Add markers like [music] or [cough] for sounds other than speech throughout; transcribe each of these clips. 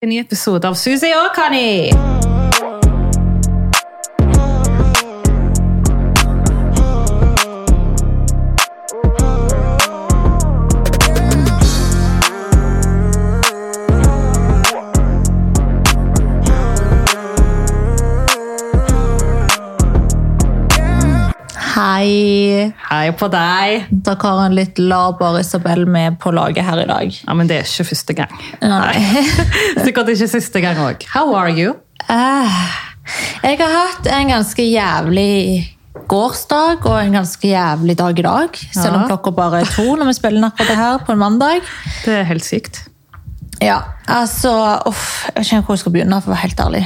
En ny episode av Susi og Connie. Hei. Hei på deg. Dere har en litt laber Isabel med på laget her i dag. Ja, men det er ikke første gang. Nei. [laughs] Sikkert ikke siste gang òg. How are you? Uh, Jeg har hatt en ganske jævlig gårsdag og en ganske jævlig dag i dag. Selv om Ja. klokka bare er to når vi spiller inn akkurat det her på en mandag. Det er helt sykt. Ja, altså, uff, Jeg vet ikke hvor jeg skal begynne, for å være helt ærlig.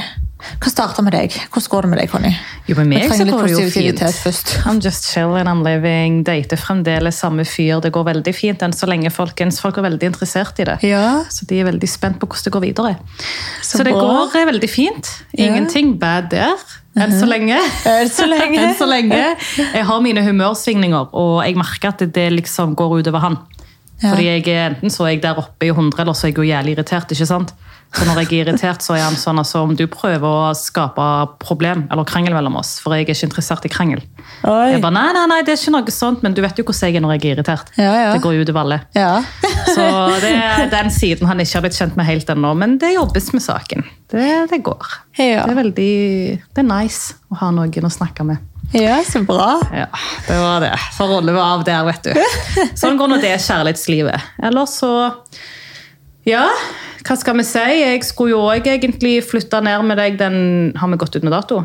Hva starter med deg? Hvordan går det med deg, Conny? Jo, med meg så går det jo fint. først. [laughs] I'm just chilling, I'm living, dater fremdeles samme fyr. Det går veldig fint enn så lenge, folkens. Folk er veldig interessert i det. Ja, Så de er veldig spent på hvordan det går videre. Så, Så det går eh, veldig fint. Ingenting bad der. Enn så lenge. [laughs] Enn så lenge. [laughs] Enn så lenge. Jeg har mine humørsvingninger, og jeg merker at det liksom går utover han. Ja. Fordi jeg er, Enten så er jeg der oppe i 100, eller så er jeg jo jævlig irritert. ikke sant? Så når jeg er irritert, så er han sånn altså, om du prøver å skape problem eller krangel mellom oss, for jeg er ikke interessert i krangel. Oi. Jeg bare, nei, nei, nei, det er ikke noe sånt, men du vet jo hvordan jeg er når jeg er irritert. Ja, ja. Det går jo utover alle. Ja. [laughs] Så det er den siden han ikke har blitt kjent med helt ennå, men det jobbes med saken. Det, det går. Ja. Det er veldig det er nice å ha noen å snakke med. ja, så bra. Ja, det var det. Så ruller vi av der, vet du. [laughs] Sånn går nå det kjærlighetslivet. Eller så Ja, hva skal vi si? Jeg skulle jo òg egentlig flytte ned med deg den Har vi gått ut med dato?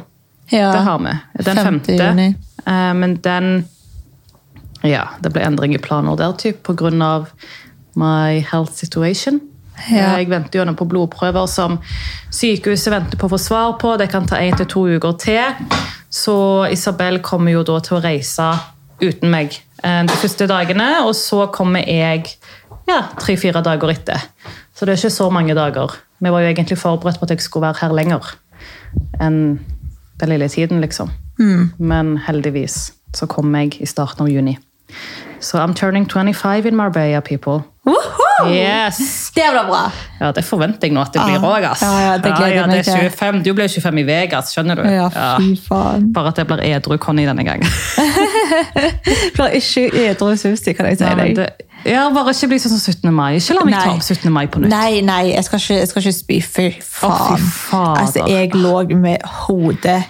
Ja. Det har vi. Den 5. femte. juni. Eh, Men den Ja, det ble endring i planer der, typ, på grunn av my health situation. Ja. Jeg venter jo på blodprøver som sykehuset venter på å få svar på. Det kan ta én til to uker til. Så Isabel kommer jo da til å reise uten meg eh, de første dagene, og så kommer jeg ja, tre-fire dager etter. Så det er ikke så mange dager. Vi var jo egentlig forberedt på at jeg skulle være her lenger enn den lille tiden, liksom. Men heldigvis så kom jeg i starten av juni. Så I'm turning 25 in Marbella, people. Woohoo! Yes! Det blir bra. Ja, det forventer jeg nå at det blir òg, Ah, Ja, ja, det gleder ja, ja, det er 25. Du ble 25 i Vegas, skjønner du? Ja, fy faen. Bare at jeg blir edru Conny denne gangen. [laughs] [laughs] Blir ikke edru susi, kan jeg si deg. det, ja, bare ikke bli sånn som 17. mai. Ikke la meg ta Nei. opp 17. mai på nytt. Nei, nei, jeg skal ikke, jeg skal ikke spy. Fy faen. Oh, altså, jeg lå med hodet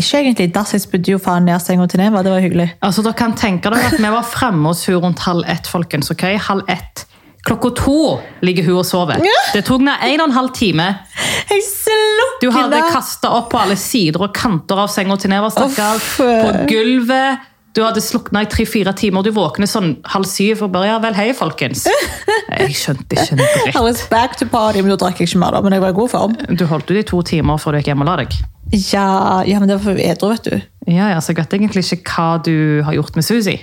Ikke egentlig dass, jeg spydde jo faen ned senga til Neva. Det var hyggelig. Altså, dere kan tenke dere at Vi var fremme hos hun rundt halv ett. folkens, ok? Halv ett. Klokka to ligger hun og sover. Det tok henne en og en halv time. Jeg slukker Du hadde kasta opp på alle sider og kanter av senga til Neva, stakkar. På gulvet. Du hadde slukna i tre-fire timer. Du våkner sånn halv syv og bare ja vel, hei, folkens. [laughs] Jeg skjønte ikke en I was back to party, men da drakk jeg ikke mer, da. Men jeg var i god form. Du holdt ut i to timer før du gikk hjem og la deg. Ja, ja men det var for edru, vet du. Ja, ja, Så jeg vet egentlig ikke hva du har gjort med Susi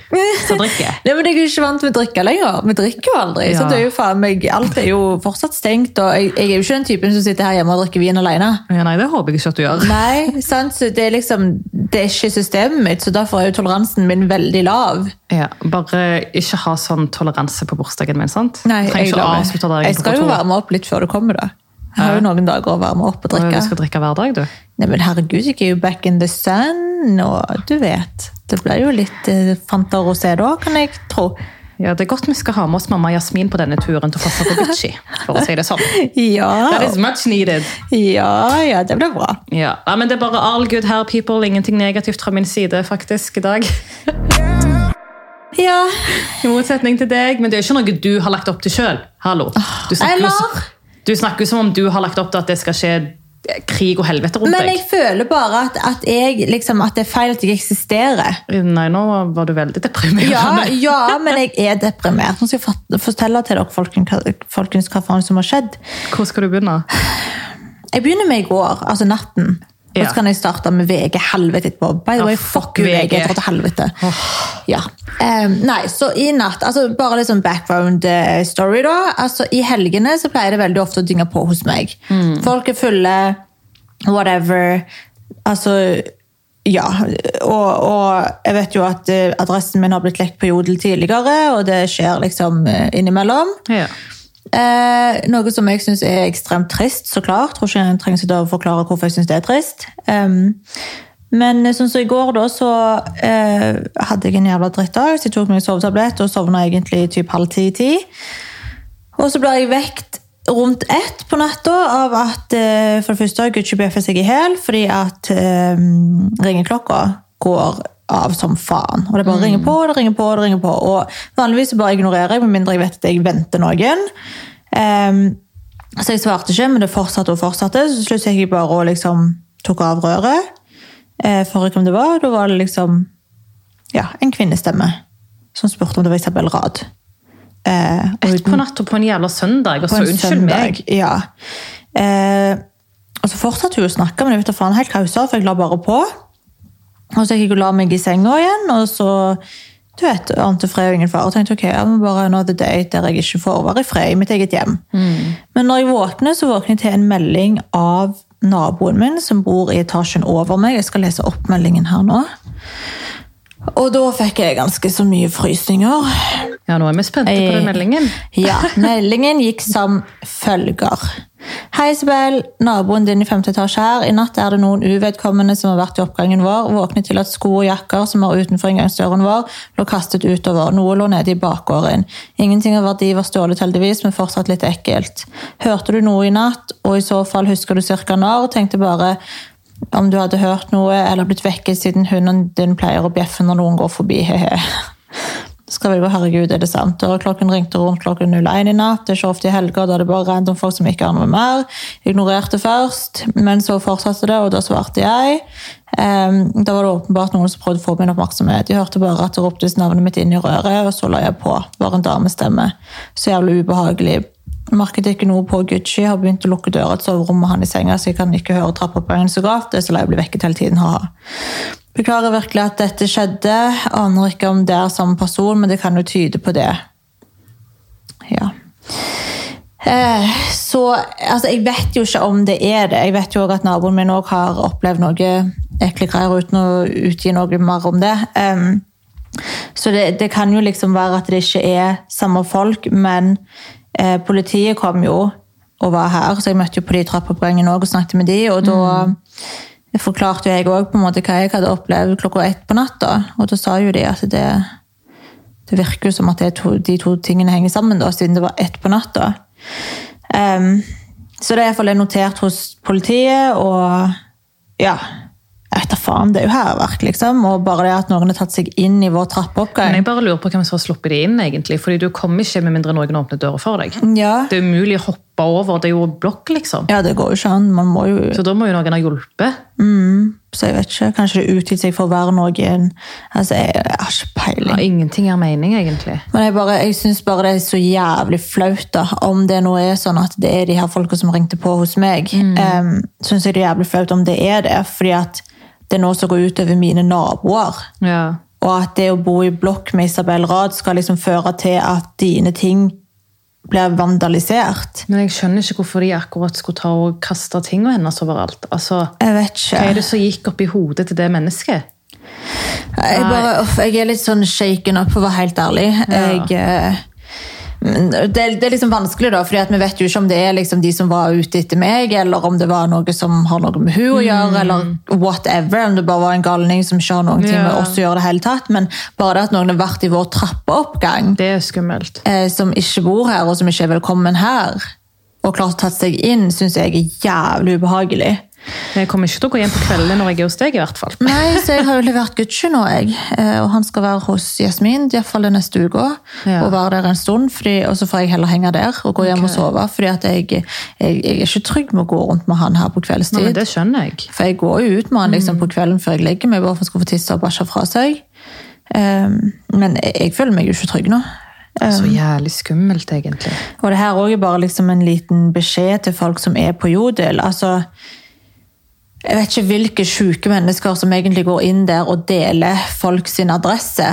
som [laughs] drikker. Nei, men Jeg er jo ikke vant med å drikke lenger. Vi drikker jo aldri. Ja. så det er jo faen meg, Alt er jo fortsatt stengt. og jeg, jeg er jo ikke den typen som sitter her hjemme og drikker vin alene. Ja, nei, det håper jeg ikke at du gjør. [laughs] Nei, sant? Så det er liksom, det er ikke systemet mitt, så derfor er jo toleransen min veldig lav. Ja, Bare ikke ha sånn toleranse på bursdagen min. sant? Nei, Trenger jeg, ikke å avslutte dagen jeg skal jo varme opp litt før du kommer. da. Jeg har jo noen dager å varme opp og Og drikke. Du skal drikke hver dag, du. Nei, men herregud, jeg er jo back in the sun, og du vet. Det blir jo litt eh, Fanta Rosé da, kan jeg tro. Ja, Det er godt vi skal ha med oss mamma Jasmin på denne turen til passe på Gucci. for å si det sånn. [laughs] Ja, That is much needed. ja, ja, det blir bra. Ja, ja, men Det er bare all good her, people. Ingenting negativt fra min side faktisk i dag. [laughs] Ja, I motsetning til deg. Men det er ikke noe du har lagt opp til sjøl. Eller? Du snakker jo som om du har lagt opp til at det skal skje krig og helvete rundt deg. Men jeg deg. føler bare at, at, jeg, liksom, at det er feil at jeg eksisterer. Nei, nå var du veldig deprimerende. Ja, ja, men jeg er deprimert. Nå skal jeg fortelle til dere folkens, folkens hva faen som har skjedd. Hvor skal du begynne? Jeg begynner med i går, altså natten. Og så kan jeg starte med VG helvete etterpå. By the way, fuck VG. VG. Til helvete. Ja. Um, nei, så i natt, altså bare litt sånn background eh, story da. Altså I helgene så pleier det veldig ofte å dynge på hos meg. Mm. Folk er fulle, whatever. Altså, ja. Og, og jeg vet jo at eh, adressen min har blitt lekt på Jodel tidligere, og det skjer liksom eh, innimellom. Ja. Eh, noe som jeg syns er ekstremt trist, så klart. Tror ikke jeg trenger å forklare hvorfor jeg syns det er trist. Um, men sånn som i går, da, så eh, hadde jeg en jævla drittdag. Så jeg tok meg sovetablett og sovna egentlig typ halv ti-ti. Og så ble jeg vekt rundt ett på natta av at eh, for det første Gucci bjeffer seg i hæl fordi at eh, ringeklokka går av som faen. Og det bare ringer på, det ringer på, det ringer på. Og vanligvis bare ignorerer jeg, med mindre jeg vet at jeg venter noen. Um, så jeg svarte ikke, men det fortsatte og fortsatte. Så til slutt gikk jeg bare og liksom tok av røret. Uh, for hvem det var. Da var det liksom ja, en kvinnestemme som spurte om det var Isabel Rad. Uh, Ett på natta på en jævla søndag, og så unnskyld meg. Ja. Uh, og så fortsatte hun å snakke, men jeg vet da faen helt hva hun sa, for jeg la bare på. Og så gikk jeg og la meg i senga igjen, og så du vet, ante fred og ingen fare. Og tenkte ok, jeg må bare another day der jeg ikke får være i fred i mitt eget hjem. Mm. Men når jeg våkner, så våkner jeg til en melding av naboen min som bor i etasjen over meg. Jeg skal lese opp meldingen her nå. Og da fikk jeg ganske så mye frysninger. Ja, nå er vi spente på den meldingen. ja, meldingen gikk som følger. Hei, Isabel. Naboen din i femte etasje her. I natt er det noen uvedkommende som har vært i oppgangen vår. Våknet til at sko og jakker som var utenfor inngangsdøren vår, lå kastet utover. Noe lå nede i bakgården. Ingenting av verdi var stjålet, heldigvis, men fortsatt litt ekkelt. Hørte du noe i natt, og i så fall husker du cirka når? Tenkte bare om du hadde hørt noe eller blitt vekket siden hunden din pleier å bjeffe når noen går forbi. Hehe. Skal vi gå, herregud, er det sant? Og klokken ringte rundt klokken 01 i natt. Det er ikke ofte i helger, da det bare random folk som ikke har noe mer. Ignorerte først, men så fortsatte det, og da svarte jeg. Um, da var det åpenbart noen som prøvde å få min oppmerksomhet. De hørte bare at det roptes navnet mitt inn i røret, og så la jeg på. Var en damestemme. Så jævlig ubehagelig. Merket ikke noe på Gucci, har begynt å lukke døra til soverommet han i senga, så jeg kan ikke høre trapper på øynene så godt. Det er så lei å bli vekket hele tiden. ha. Beklager virkelig at dette skjedde. Aner ikke om det er samme person, men det kan jo tyde på det. Ja. Eh, så altså, Jeg vet jo ikke om det er det. Jeg vet jo at naboen min òg har opplevd noe ekle greier uten å utgi noe mer om det. Um, så det, det, kan jo liksom være at det ikke er samme folk, men Eh, politiet kom jo og var her, så jeg møtte jo på de trappeoppgangene og snakket med de, og da mm. Forklarte jeg òg hva jeg hadde opplevd klokka ett på natta. Og da sa jo de at det, det virker som at to, de to tingene henger sammen, da, siden det var ett på natta. Um, så det er iallfall notert hos politiet, og ja Etter faen, Det er jo hærverk, liksom. Og bare det at noen har tatt seg inn i vår trappeoppgang. Men jeg bare lurer på hvem som har sluppet de inn, egentlig. Fordi du kommer ikke med mindre noen åpner døra for deg. Ja. Det er umulig å hoppe over. Det er jo blokk, liksom. Ja, det går jo ikke an. Man må jo... Så da må jo noen ha hjulpet. Mm. Så jeg vet ikke. Kanskje det utgitt seg for å være noen Altså, jeg, jeg har ikke peiling. Ja, ingenting er mening, egentlig. Men jeg, bare, jeg syns bare det er så jævlig flaut, da. Om det nå er sånn at det er de her folka som ringte på hos meg. Mm. Um, syns jeg det er jævlig flaut om det er det. fordi at det er noe som går ut over mine naboer. Ja. Og at det å bo i blokk med Isabel Rad skal liksom føre til at dine ting blir vandalisert. Men jeg skjønner ikke hvorfor de akkurat skulle ta og kaste tingene hennes overalt. Altså, jeg vet ikke. Hva er det som gikk opp i hodet til det mennesket? Jeg, bare, jeg er litt sånn shaken up, for å være helt ærlig. Ja. Jeg... Det, det, er liksom vanskelig, da, fordi vi vet jo ikke om det er liksom de som var ute etter meg, eller om det var noe som har noe med hun å gjøre, mm. eller whatever. Om det bare var en galning som ikke har noe ja. med oss å gjøre det hele tatt. Men bare det at noen har vært i vår trappeoppgang, Det er skummelt. Eh, som ikke bor her, og som ikke er velkommen her, og klart tatt seg inn, syns jeg er jævlig ubehagelig. Jeg kommer ikke til å gå hjem på kveldene når jeg er hos deg. i hvert fall. Nei, så jeg har jo levert Gucci nå, jeg. Eh, og han skal være hos Jasmin iallfall neste uka. Ja. Og være der en stund. Fordi, og så får jeg heller henge der og gå hjem okay. og sove. fordi at jeg, jeg, jeg, er ikke trygg med å gå rundt med han her på kveldstid. Nei, det skjønner jeg. For jeg går jo ut med han liksom, på kvelden før jeg legger meg, bare for å få tisse og bæsje fra seg. Um, men jeg, jeg, føler meg jo ikke trygg nå. Så jævlig skummelt, egentlig. Og det her er bare liksom en liten beskjed til folk som er på Jodel. altså jeg vet ikke hvilke syke mennesker som egentlig går inn der og deler folk sin adresse.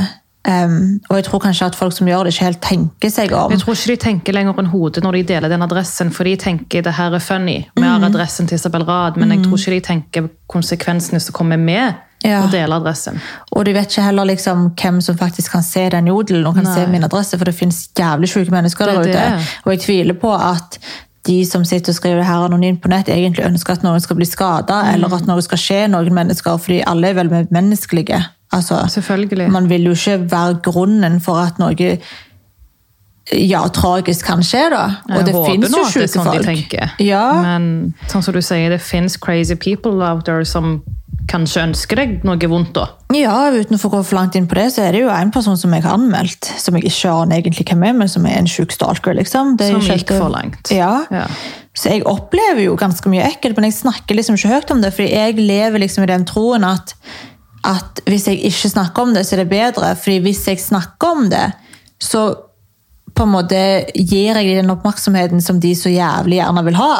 Um, og jeg tror kanskje at folk som gjør det, ikke helt tenker seg om. Jeg tror ikke de tenker lenger enn hodet når de deler den adressen, for de tenker det her er funny. Vi har mm. adressen til Isabel Rad, men jeg tror ikke de tenker konsekvensene som kommer med Ja. og dele adressen. Og de vet ikke heller liksom hvem som faktisk kan se den jodelen og kan Nei. se min adresse, for det finnes jævlig syke mennesker der ute. Og jeg tviler på at de som sitter og skriver her anonymt på nett, egentlig ønsker at noen skal bli skada, Mm. eller at noe skal skje noen mennesker, fordi alle er vel menneskelige. Altså, Selvfølgelig. Man vil jo ikke være grunnen for at noe ja, tragisk kan skje, da. Og Jeg det fins jo sjuke sånn folk. de tenker. Ja. Men sånn som du sier, det finnes crazy people out there som kanskje ønsker deg noe vondt. da. Ja, uten å få gå for langt inn på det, så er det jo en person som jeg har anmeldt, som jeg ikke aner egentlig hvem er, men som er en sjuk stalker, liksom. Det Som gikk for langt. Ja. Ja. Så jeg opplever jo ganske mye ekkelt, men jeg snakker liksom ikke høyt om det, fordi jeg lever liksom i den troen at, at hvis jeg ikke snakker om det, så er det bedre. Fordi hvis jeg snakker om det, så på en måte gir jeg dem den oppmerksomheten som de så jævlig gjerne vil ha.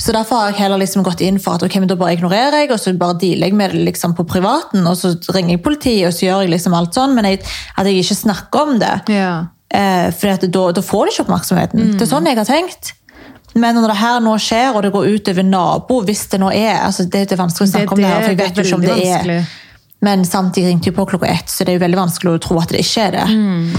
Så derfor har jeg heller liksom gått inn for at ok, men da bare ignorerer jeg, og så bare dealer jeg med det liksom på privaten, og så ringer jeg politiet, og så gjør jeg liksom alt sånn, men jeg, at jeg ikke snakker om det. Ja. Eh, for da, da får de ikke oppmerksomheten. Det er sånn jeg har tenkt. Men når det her nå skjer, og det går ut over nabo, hvis det nå er altså Det, det er vanskelig å snakke om det her, for jeg vet jo ikke om det er vanskelig. Men samtidig ringte jeg på klokka ett, så det er jo veldig vanskelig å tro at det ikke er det. Mm.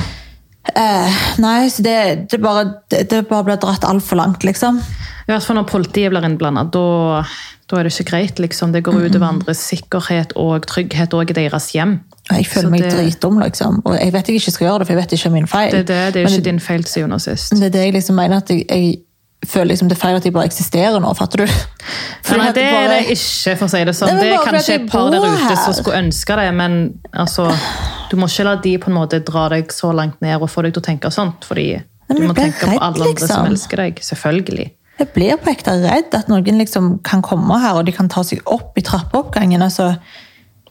Eh, nei, så det, det, bare, det, det bare blir dratt altfor langt, liksom. I hvert fall når politiet blir innblanda. Da, da er det ikke greit. liksom. Det går utover andres sikkerhet og trygghet òg i deres hjem. Jeg føler Så meg det- dritdum, liksom. Og jeg vet jeg ikke skal gjøre det, for jeg vet ikke om min feil. Det, er det, det er jo ikke din feil til syvende og sist. det er det jeg liksom mener at jeg, jeg føler liksom det er feil at jeg bare eksisterer nå, fatter du? [laughs] Fordi Nei, det er bare- det ikke, for å si det sånn. Nei, men Det er kanskje et par der ute her. som skulle ønske det, men altså, [sighs] du må ikke la de på en måte dra deg så langt ned og få deg til å tenke sånt, fordi du må tenke tenke på alle andre som liksom. elsker deg. Selvfølgelig. Jeg blir på ekte redd at noen liksom kan komme her og de kan ta seg opp i trappeoppgangen. Altså.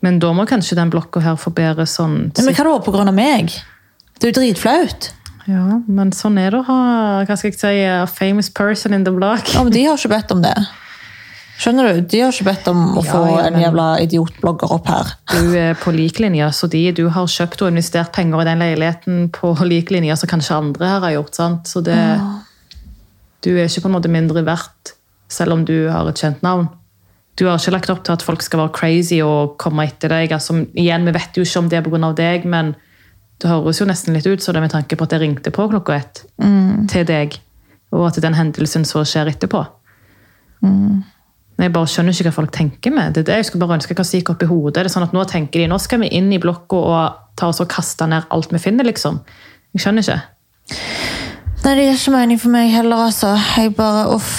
Men da må kanskje den blokka her få bedre sånn Men hva da på grunn av meg? Det er jo dritflaut. Ja, men sånn er det å ha hva skal jeg si, a famous person in the block. Ja, men de [laughs] har ikke bedt om det. Skjønner du? De har ikke bedt om å Ja, få ja, en men- jævla idiotblogger opp her. Du er på lik linje, så de du har kjøpt og investert penger i den leiligheten på [laughs] lik linje, som kanskje andre her har gjort, sant? Så det, du er ikke på en måte mindre verdt, selv om du har et kjent navn. Du har ikke lagt opp til at folk skal være crazy og komme etter deg. Altså, igjen, vi vet jo ikke om det er av deg, men det høres jo nesten litt ut som det med tanke på at jeg ringte på klokka ett til deg, og at den hendelsen så skjer etterpå. Jeg bare skjønner ikke hva folk tenker med. Det er det jeg skulle bare ønske hva som gikk opp i hodet. Det er sånn at Nå tenker de nå skal vi inn i blokka og ta oss og kaste ned alt vi finner, liksom. Jeg skjønner ikke. Nei, det gir ikke mening for meg heller, altså. Jeg bare, uff.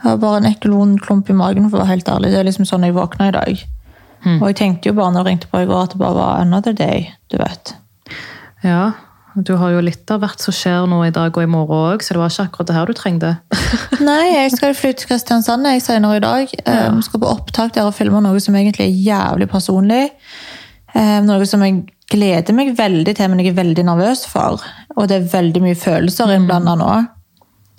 Jeg har bare en ekkel vond klump i magen, for å være helt ærlig. Det er liksom sånn jeg våkna i dag. Og jeg tenkte jo bare når jeg ringte på i går, at det bare var another day, du vet. Ja, du har jo litt av hvert som skjer nå i dag og i morgen òg, så det var ikke akkurat det her du trengte. [laughs] Nei, jeg skal flytte til Kristiansand jeg senere i dag. Um, skal på opptak der og filme noe som egentlig er jævlig personlig. Um, noe som jeg gleder meg veldig til, men jeg er veldig nervøs for. Og det er veldig mye følelser innblanda nå.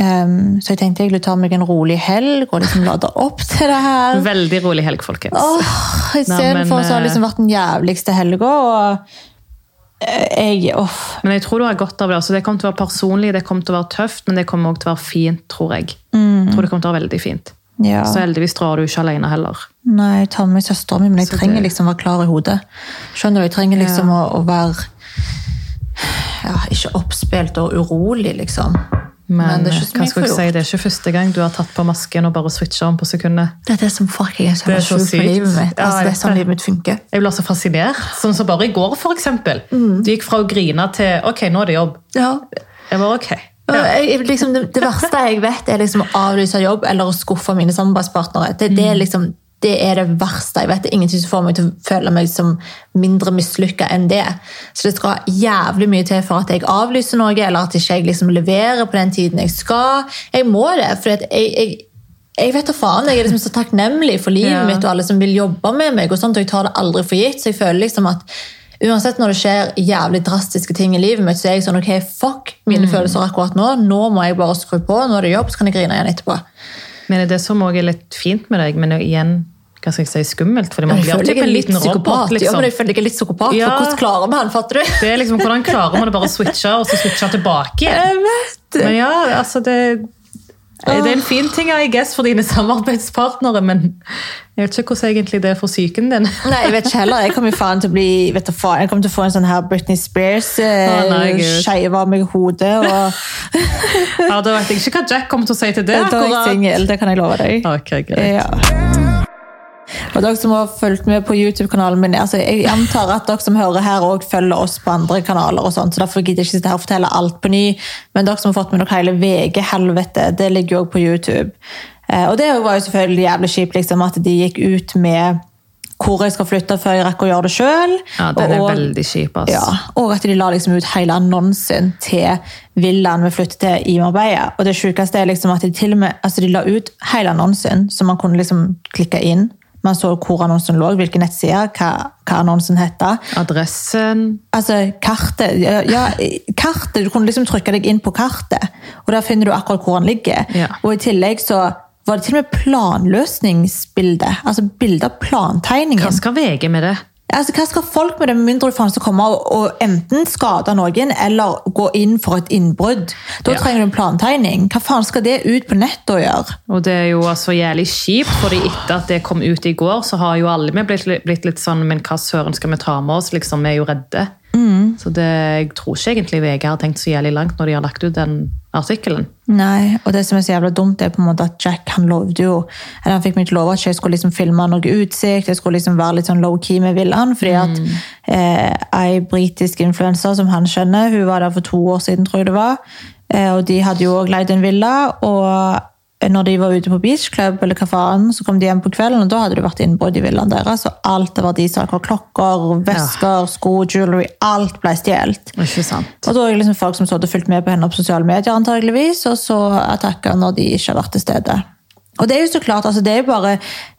Um, så jeg tenkte jeg ville ta meg en rolig helg og liksom lade opp [laughs] til det her. Veldig rolig helg, folkens. Oh, Istedenfor så har det liksom eh, vært den jævligste helga. Eh, jeg Uff. Men jeg tror du har godt av det. Altså, det kommer til å være personlig, det kommer til å være tøft, men det kommer også til å være fint, tror jeg. Jeg tror det kommer til å være veldig fint. Ja. Så heldigvis drar du ikke alene heller. Nei, jeg tar med søstera mi, men jeg Så trenger det- liksom å være klar i hodet. Skjønner du? Jeg trenger liksom å, å være ja, Ikke oppspilt og urolig, liksom. Men, det er si, det er ikke første gang du har tatt på masken og bare switcha om på sekundet. Det er det som fucking er så Det er så sykt. livet mitt. Ja, Altså, jeg det er sånn livet mitt funker. Jeg blir så fascinert. Sånn som bare i går, for eksempel. Mm. Du gikk fra å grine til ok, nå er det jobb. Ja. Jeg bare ok. Ja. Jeg, liksom, det, det verste jeg vet, er liksom å avlyse jobb eller å skuffe mine samarbeidspartnere. Det, det, er liksom, det er det verste jeg vet. Det er ingenting som får meg til å føle meg som mindre mislykka enn det. Så det skal jævlig mye til for at jeg avlyser noe, eller at ikke jeg liksom leverer på den tiden jeg skal. Jeg må det, for jeg, jeg, jeg vet da faen, jeg er liksom så takknemlig for livet Ja. mitt og alle som vil jobbe med meg, og sånt, og jeg tar det aldri for gitt. Så jeg føler liksom at Uansett når det skjer jævlig drastiske ting i livet mitt, så er jeg sånn, ok, fuck mine følelser akkurat nå. Nå må jeg bare skru på, nå er det jobb, så kan jeg grine igjen etterpå. Men det som også er litt fint med deg, men igjen hva skal jeg si, skummelt, fordi man blir er en liten robot. psykopat. Ja, liksom. men jeg føler jeg er litt psykopat, Ja. hvordan klarer man, fatter du? Det er liksom, Hvordan klarer man å bare switche og så switche tilbake igjen? Jeg vet. Men ja, altså det Det er en fin ting I guess, for dine [laughs] samarbeidspartnere, men jeg vet ikke hvordan egentlig det er for psyken din. [laughs] Nei, jeg vet ikke heller. Jeg kommer til å bli vet du, jeg kommer til å få en sånn her Britney Spears-skeive Gud. av meg i hodet. Og Ja, Da vet jeg ikke hva Jack kommer til å si til det. da er jeg singel, det kan jeg love deg. Ok, greit. Ja. Og dere som har fulgt med på YouTube-kanalen min, altså jeg antar at dere som hører her også følger oss på andre kanaler, og sånt, så derfor gidder jeg ikke sitte her og fortelle alt på ny. Men dere som har fått med dere hele VG-helvete, det ligger jo også på YouTube. Eh, Og det var jo selvfølgelig jævlig kjipt liksom, at de gikk ut med hvor jeg skal flytte før jeg rekker å gjøre det sjøl. Ja, den er veldig kjip, ass. Ja, og at de la liksom ut hele annonsen til villaen vi flyttet til i Marbella. Og det sjukeste er liksom at de til og med altså de la ut hele annonsen, så man kunne liksom klikke inn. Man så hvor annonsen lå, hvilke nettsider, hva, hva annonsen het. Adressen Altså, kartet, ja, ja, kartet, Du kunne liksom trykke deg inn på kartet, og der finner du akkurat hvor den ligger. Ja. Og i tillegg så var det til og med planløsningsbilde. Altså bilde av plantegningen. Hva skal VG med det? Altså, hva skal folk med det, med mindre du faen skal komme og, og enten skade noen eller gå inn for et innbrudd? Da Ja. trenger du en plantegning. Hva faen skal det ut på nettet å gjøre? Og det er jo altså jævlig kjipt, fordi etter at det kom ut i går, så har jo alle vi blitt, blitt litt sånn Men hva søren skal vi ta med oss? Liksom, Vi er jo redde. Så det, jeg tror ikke egentlig VG har tenkt så jævlig langt når de har lagt ut den artikkelen. Nei, og det som er så jævla dumt, er på en måte at Jack han lovde jo eller han fikk meg til å love at jeg skulle liksom filme noe utsikt, jeg skulle liksom være litt sånn low-key med Villan. fordi at eh, ei britisk influenser som han kjenner, hun var der for to år siden, tror jeg det var, eh, og de hadde jo også leid en villa, og når de var ute på beach club, eller hva faen, så kom de hjem på kvelden, og da hadde det vært innbrudd i villaen deres, og alt av verdisaker, klokker, vesker, sko, jewelry, alt ble sant? Og da er det liksom folk som hadde fulgt med på henne på sosiale medier, antageligvis, og så attacker når de ikke har vært til stede. Og det er jo så klart, altså det er jo bare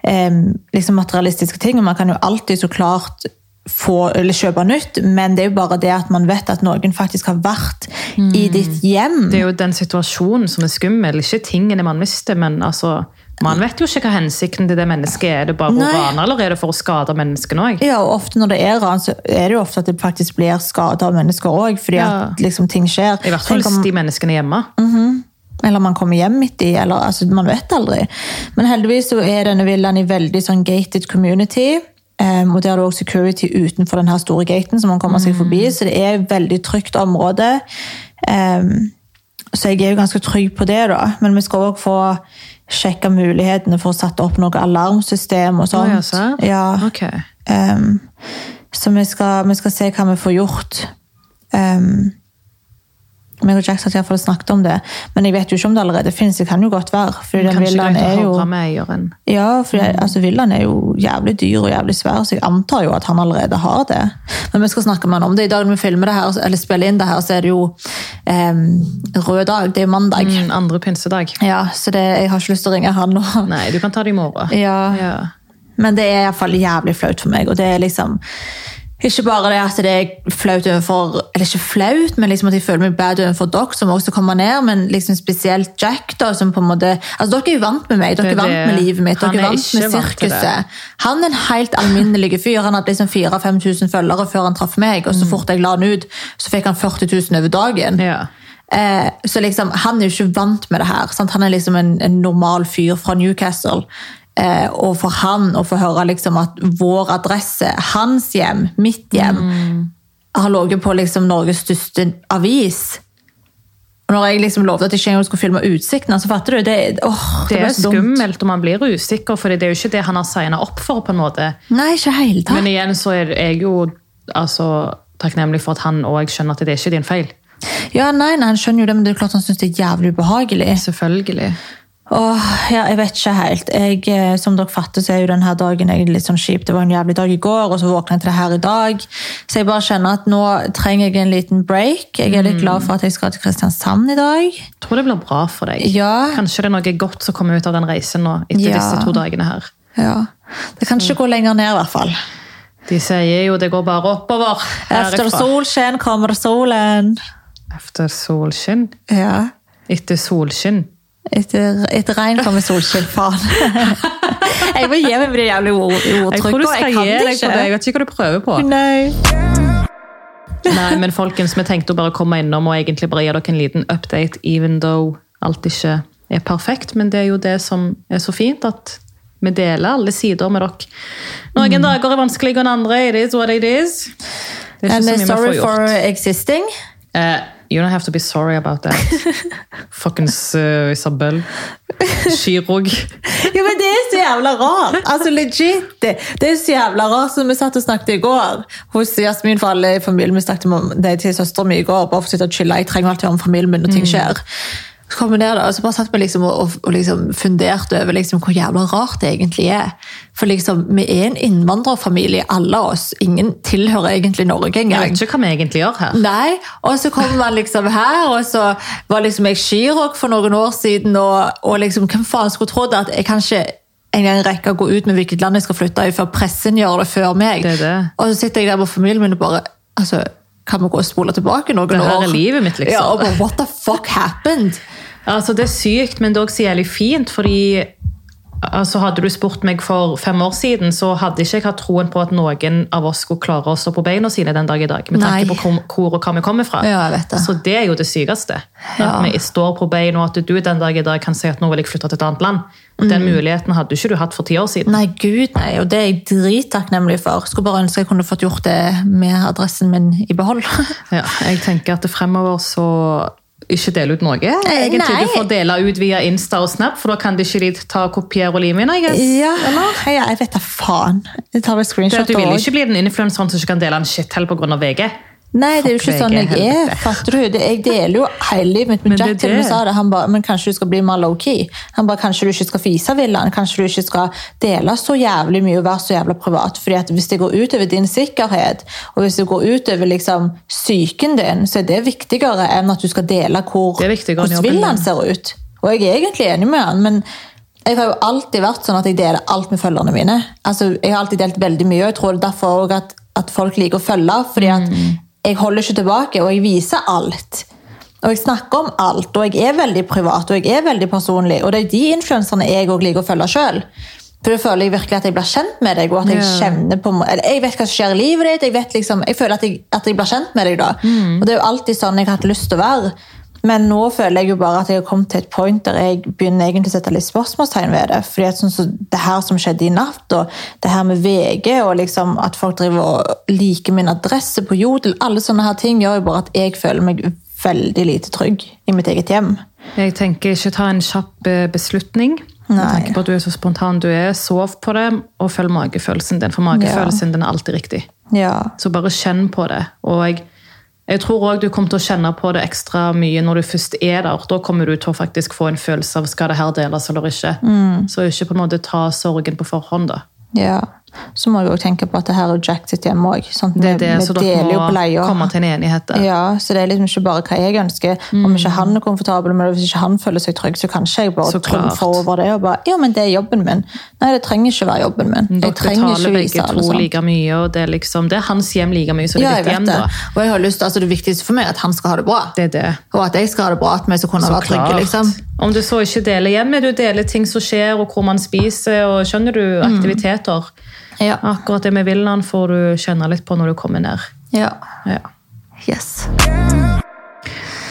eh, liksom materialistiske ting, og man kan jo alltid så klart få, eller kjøpe nytt, men det er jo bare det at man vet at noen faktisk har vært i ditt hjem. Det er jo den situasjonen som er skummel, ikke tingene man mister, men altså Man vet jo ikke hva hensikten til det mennesket er. Er det bare å rane, eller er det for å skade menneskene òg? Ja, og ofte når det er ran, så er det jo ofte at det faktisk blir skada av mennesker òg, fordi Ja. at liksom ting skjer. I hvert fall hvis de menneskene er hjemme. Eller man kommer hjem midt i, eller altså, man vet aldri. Men heldigvis så er denne villaen i veldig sånn gated community. Um, og der er det også security utenfor den her store gaten som man kommer seg forbi, så det er et veldig trygt område. Um, så jeg er jo ganske trygg på det, da. Men vi skal også få sjekka mulighetene for å sette opp noe alarmsystem og sånt. sånt. ja, så? ja. Ok. Um, så vi skal, vi skal se hva vi får gjort. Um, meg og Jack satt iallfall og snakket om det, men jeg vet jo ikke om det allerede finnes. Det kan jo godt være. Fordi den villaen er jo ja, for altså, villaen er jo jævlig dyr og jævlig svær, så jeg antar jo at han allerede har det. Men vi skal snakke med han om det. I dag når vi filmer det her, eller spiller inn det her, så er det jo eh, rød dag. Det er mandag. Mm, andre pinsedag. Ja, så det, jeg har ikke lyst til å ringe han nå. Nei, du kan ta det i morgen. Ja. Ja. Men det er i hvert fall jævlig flaut for meg. Og det er liksom ikke bare det at det er flaut overfor Eller ikke flaut, men liksom at jeg føler meg bad overfor dere, som også kommer ned, men liksom spesielt Jack, da, som på en måte Altså, dere er jo vant med meg, dere er vant med livet mitt, dere er vant med sirkuset. Han er en helt alminnelig fyr. Han hadde liksom 4000-5000 følgere før han traff meg, og så fort jeg la han ut, så fikk han 40 000 over dagen. Ja. Eh, så liksom, han er jo ikke vant med det her. Sant? Han er liksom en, en normal fyr fra Newcastle. Eh, og for han å få høre liksom at vår adresse, hans hjem, mitt hjem, har ligget på liksom Norges største avis. Og når jeg liksom lovte at jeg ikke skulle filme utsikten, så fatter du, det, åh, det, Det er skummelt, og man blir usikker, for det er jo ikke det han har signa opp for. på en måte. Nei, ikke helt. Men igjen så er jeg jo altså, takknemlig for at han òg skjønner at det er ikke din feil. Ja, nei, nei, han skjønner jo det, men det er klart han synes det er jævlig ubehagelig. Selvfølgelig. Åh, ja, jeg vet ikke helt. Jeg, eh, som dere fatter, så er jo denne dagen litt sånn kjip. Det var en jævlig dag i går, og så våkna jeg til det her i dag. Så jeg bare kjenner at nå trenger jeg en liten break. Jeg er litt glad for at jeg skal til Kristiansand i dag. Jeg tror det blir bra for deg. Ja, Kanskje det er noe godt som kommer ut av den reisen nå, etter Ja. disse to dagene her. ja. Det kan ikke gå lenger ned, i hvert fall. De sier jo det går bare oppover. Efter herifra. solskinn kommer solen. Efter solskinn. Ja. Etter solskinn. Etter, et regn kommer solskinn, faen. [laughs] jeg må gi meg med det jævlig ord, Jeg tror du skal jeg gi deg det på det. Jeg vet ikke hva du prøver på. Nei. Nei, men folkens, vi tenkte å bare komme innom og egentlig bare gi dere en liten update, even though alt ikke er perfekt, men det er jo det som er så fint, at vi deler alle sider med dere. Noen Mm. dager er vanskeligere enn andre. It is what it is. Det er And ikke så mye vi sorry får for existing. Eh, you don't have to be sorry about that. [laughs] Fuckings uh, Isabel. Chirurg. [laughs] Ja, men det er så jævla rart. Altså, legit. Det, det er så jævla rart som vi satt og snakket i går. Hos Jasmin for alle i familien. Vi snakket om det til søsteren mi i går. bare for å sitte og chille. Jeg trenger alltid å høre om familien min når ting skjer. Så kom jeg ned og så bare satt vi liksom og, og, og liksom funderte over liksom hvor jævla rart det egentlig er. For liksom, vi er en innvandrerfamilie, alle oss. Ingen tilhører egentlig Norge Jeg vet ikke hva vi egentlig gjør her. Nei, og så kommer man liksom her, og så var liksom jeg skirock for noen år siden, og, og liksom, hvem faen skulle trodd at jeg kanskje en gang rekker å gå ut med hvilket land jeg skal flytte i, før pressen gjør det før meg. Det er det. Og så sitter jeg der med familien min og bare, altså, kan vi gå og spole tilbake noen Det her år? er livet mitt, liksom. Ja, og bare, what the fuck happened? Altså, det er sykt, men det er også jævlig fint, fordi altså, hadde du spurt meg for fem år siden, så hadde ikke jeg hatt troen på at noen av oss skulle klare å stå på beina sine den dag i dag, med tanke på hvor, og hva vi kommer fra. Ja, jeg vet det. Så det er jo det sykeste. Ja. At vi står på beina, og at du den dag i dag kan si at nå vil jeg flytte til et annet land. Den muligheten hadde ikke du hatt for ti år siden. Mm. Nei, gud nei, og det er jeg drittakknemlig for. Skulle bare ønske jeg kunne fått gjort det med adressen min i behold. [laughs] Ja, jeg tenker at fremover så ikke dele ut noe. Egentlig, nei. Du får dele ut via Insta og Snap, for da kan de ikke de ta kopier og lime inn. Ja, ja, jeg vet da faen. Jeg tar vel screenshot òg. du vil ikke bli den influenseren som ikke kan dele en shithell pga. VG. Nei, det er jo ikke sånn jeg er. fatter du? Jeg deler jo hele livet mitt. med Jack til og sa det. Han ba, men kanskje du skal bli mer low-key? Han ba, kanskje du ikke skal fise villaen? Kanskje du ikke skal dele så jævlig mye og være så jævla privat? Fordi at hvis det går utover din sikkerhet, og hvis det går utover liksom psyken din, så er det viktigere enn at du skal dele hvor, hvordan villaen ser ut. Og jeg er egentlig enig med han, men jeg har jo alltid vært sånn at jeg deler alt med følgerne mine. Altså, jeg har alltid delt veldig mye, og jeg tror det er derfor også at, at folk liker å følge. fordi at jeg holder ikke tilbake, og jeg viser alt. Og jeg snakker om alt, og jeg er veldig privat og jeg er veldig personlig. Og det er de influenserne jeg også liker å følge sjøl. For da føler jeg virkelig at jeg blir kjent med deg, og at jeg yeah. kjenner på eller Jeg vet hva som skjer i livet ditt, jeg, vet liksom, jeg føler at jeg, at jeg blir kjent med deg da. Og det er jo alltid sånn jeg har hatt lyst til å være. Men nå føler jeg jo bare at jeg har kommet til et point der jeg begynner egentlig å sette litt spørsmålstegn ved det. Fordi at sånn som det her som skjedde i natt, og det her med VG, og liksom at folk driver og liker min adresse på Jodel, alle sånne her ting gjør jo bare at jeg føler meg veldig lite trygg i mitt eget hjem. Jeg tenker ikke ta en kjapp eh, beslutning. Nei. tenker på at du er så spontan du er. Sov på det, og følg magefølelsen din. For magefølelsen din er alltid riktig. Ja. Så bare kjenn på det. Og jeg, jeg tror òg du kommer til å kjenne på det ekstra mye når du først er der. Da kommer du til å faktisk få en følelse av skal det her deles eller ikke. Så ikke på en måte ta sorgen på forhånd. da. ja. Så må du jo tenke på at det her er Jack sitt hjem òg. Det er det, så dere må komme til en enighet der. Ja, så det er liksom ikke bare hva jeg ønsker. Om ikke han er komfortabel med det, hvis ikke han føler seg trygg, så kanskje jeg bare Så trumfer over det og bare Ja, men det er jobben min. Nei, det trenger ikke være jobben min. Jeg Dere betaler ikke begge vise to sånn. like mye, og det er, liksom, det er hans hjem like mye som det Ja, ditt hjem. det. da. Og jeg har lyst, altså det viktigste for meg er at han skal ha det bra. Det er det. Og at jeg skal ha det bra, at vi skal kunne Så være trygge. klart. liksom. Om du så ikke deler hjemmet, du deler ting som skjer, og hvor man spiser, og skjønner du, aktiviteter. Ja. Akkurat det med villaen får du kjenne litt på når du kommer ned. ja. Ja. Yes.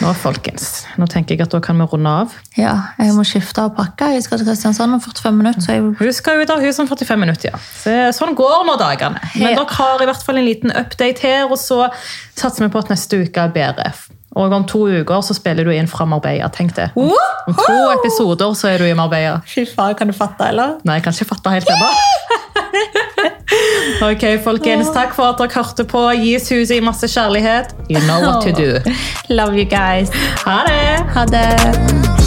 Nå, folkens, nå tenker jeg at da kan vi runde av. Ja, jeg må skifte og pakke. Jeg skal til Kristiansand om 45 minutter. så jeg... Hun skal ut av huset om 45 minutter, ja. Så, sånn går nå dagene. Men Ja. dere har i hvert fall en liten update her, og så satser vi på at neste uke er bedre. Og om to uker så spiller du inn fra Marbella, tenk det. Om, om to episoder så er du i Marbella. Fy faen, kan du fatte, eller? Nei, jeg kan ikke fatte helt ennå. [laughs] ok, folkens. Takk for at dere hørte på. Gis huset i masse kjærlighet. You know what to do. Love you guys. Ha det! Ha det.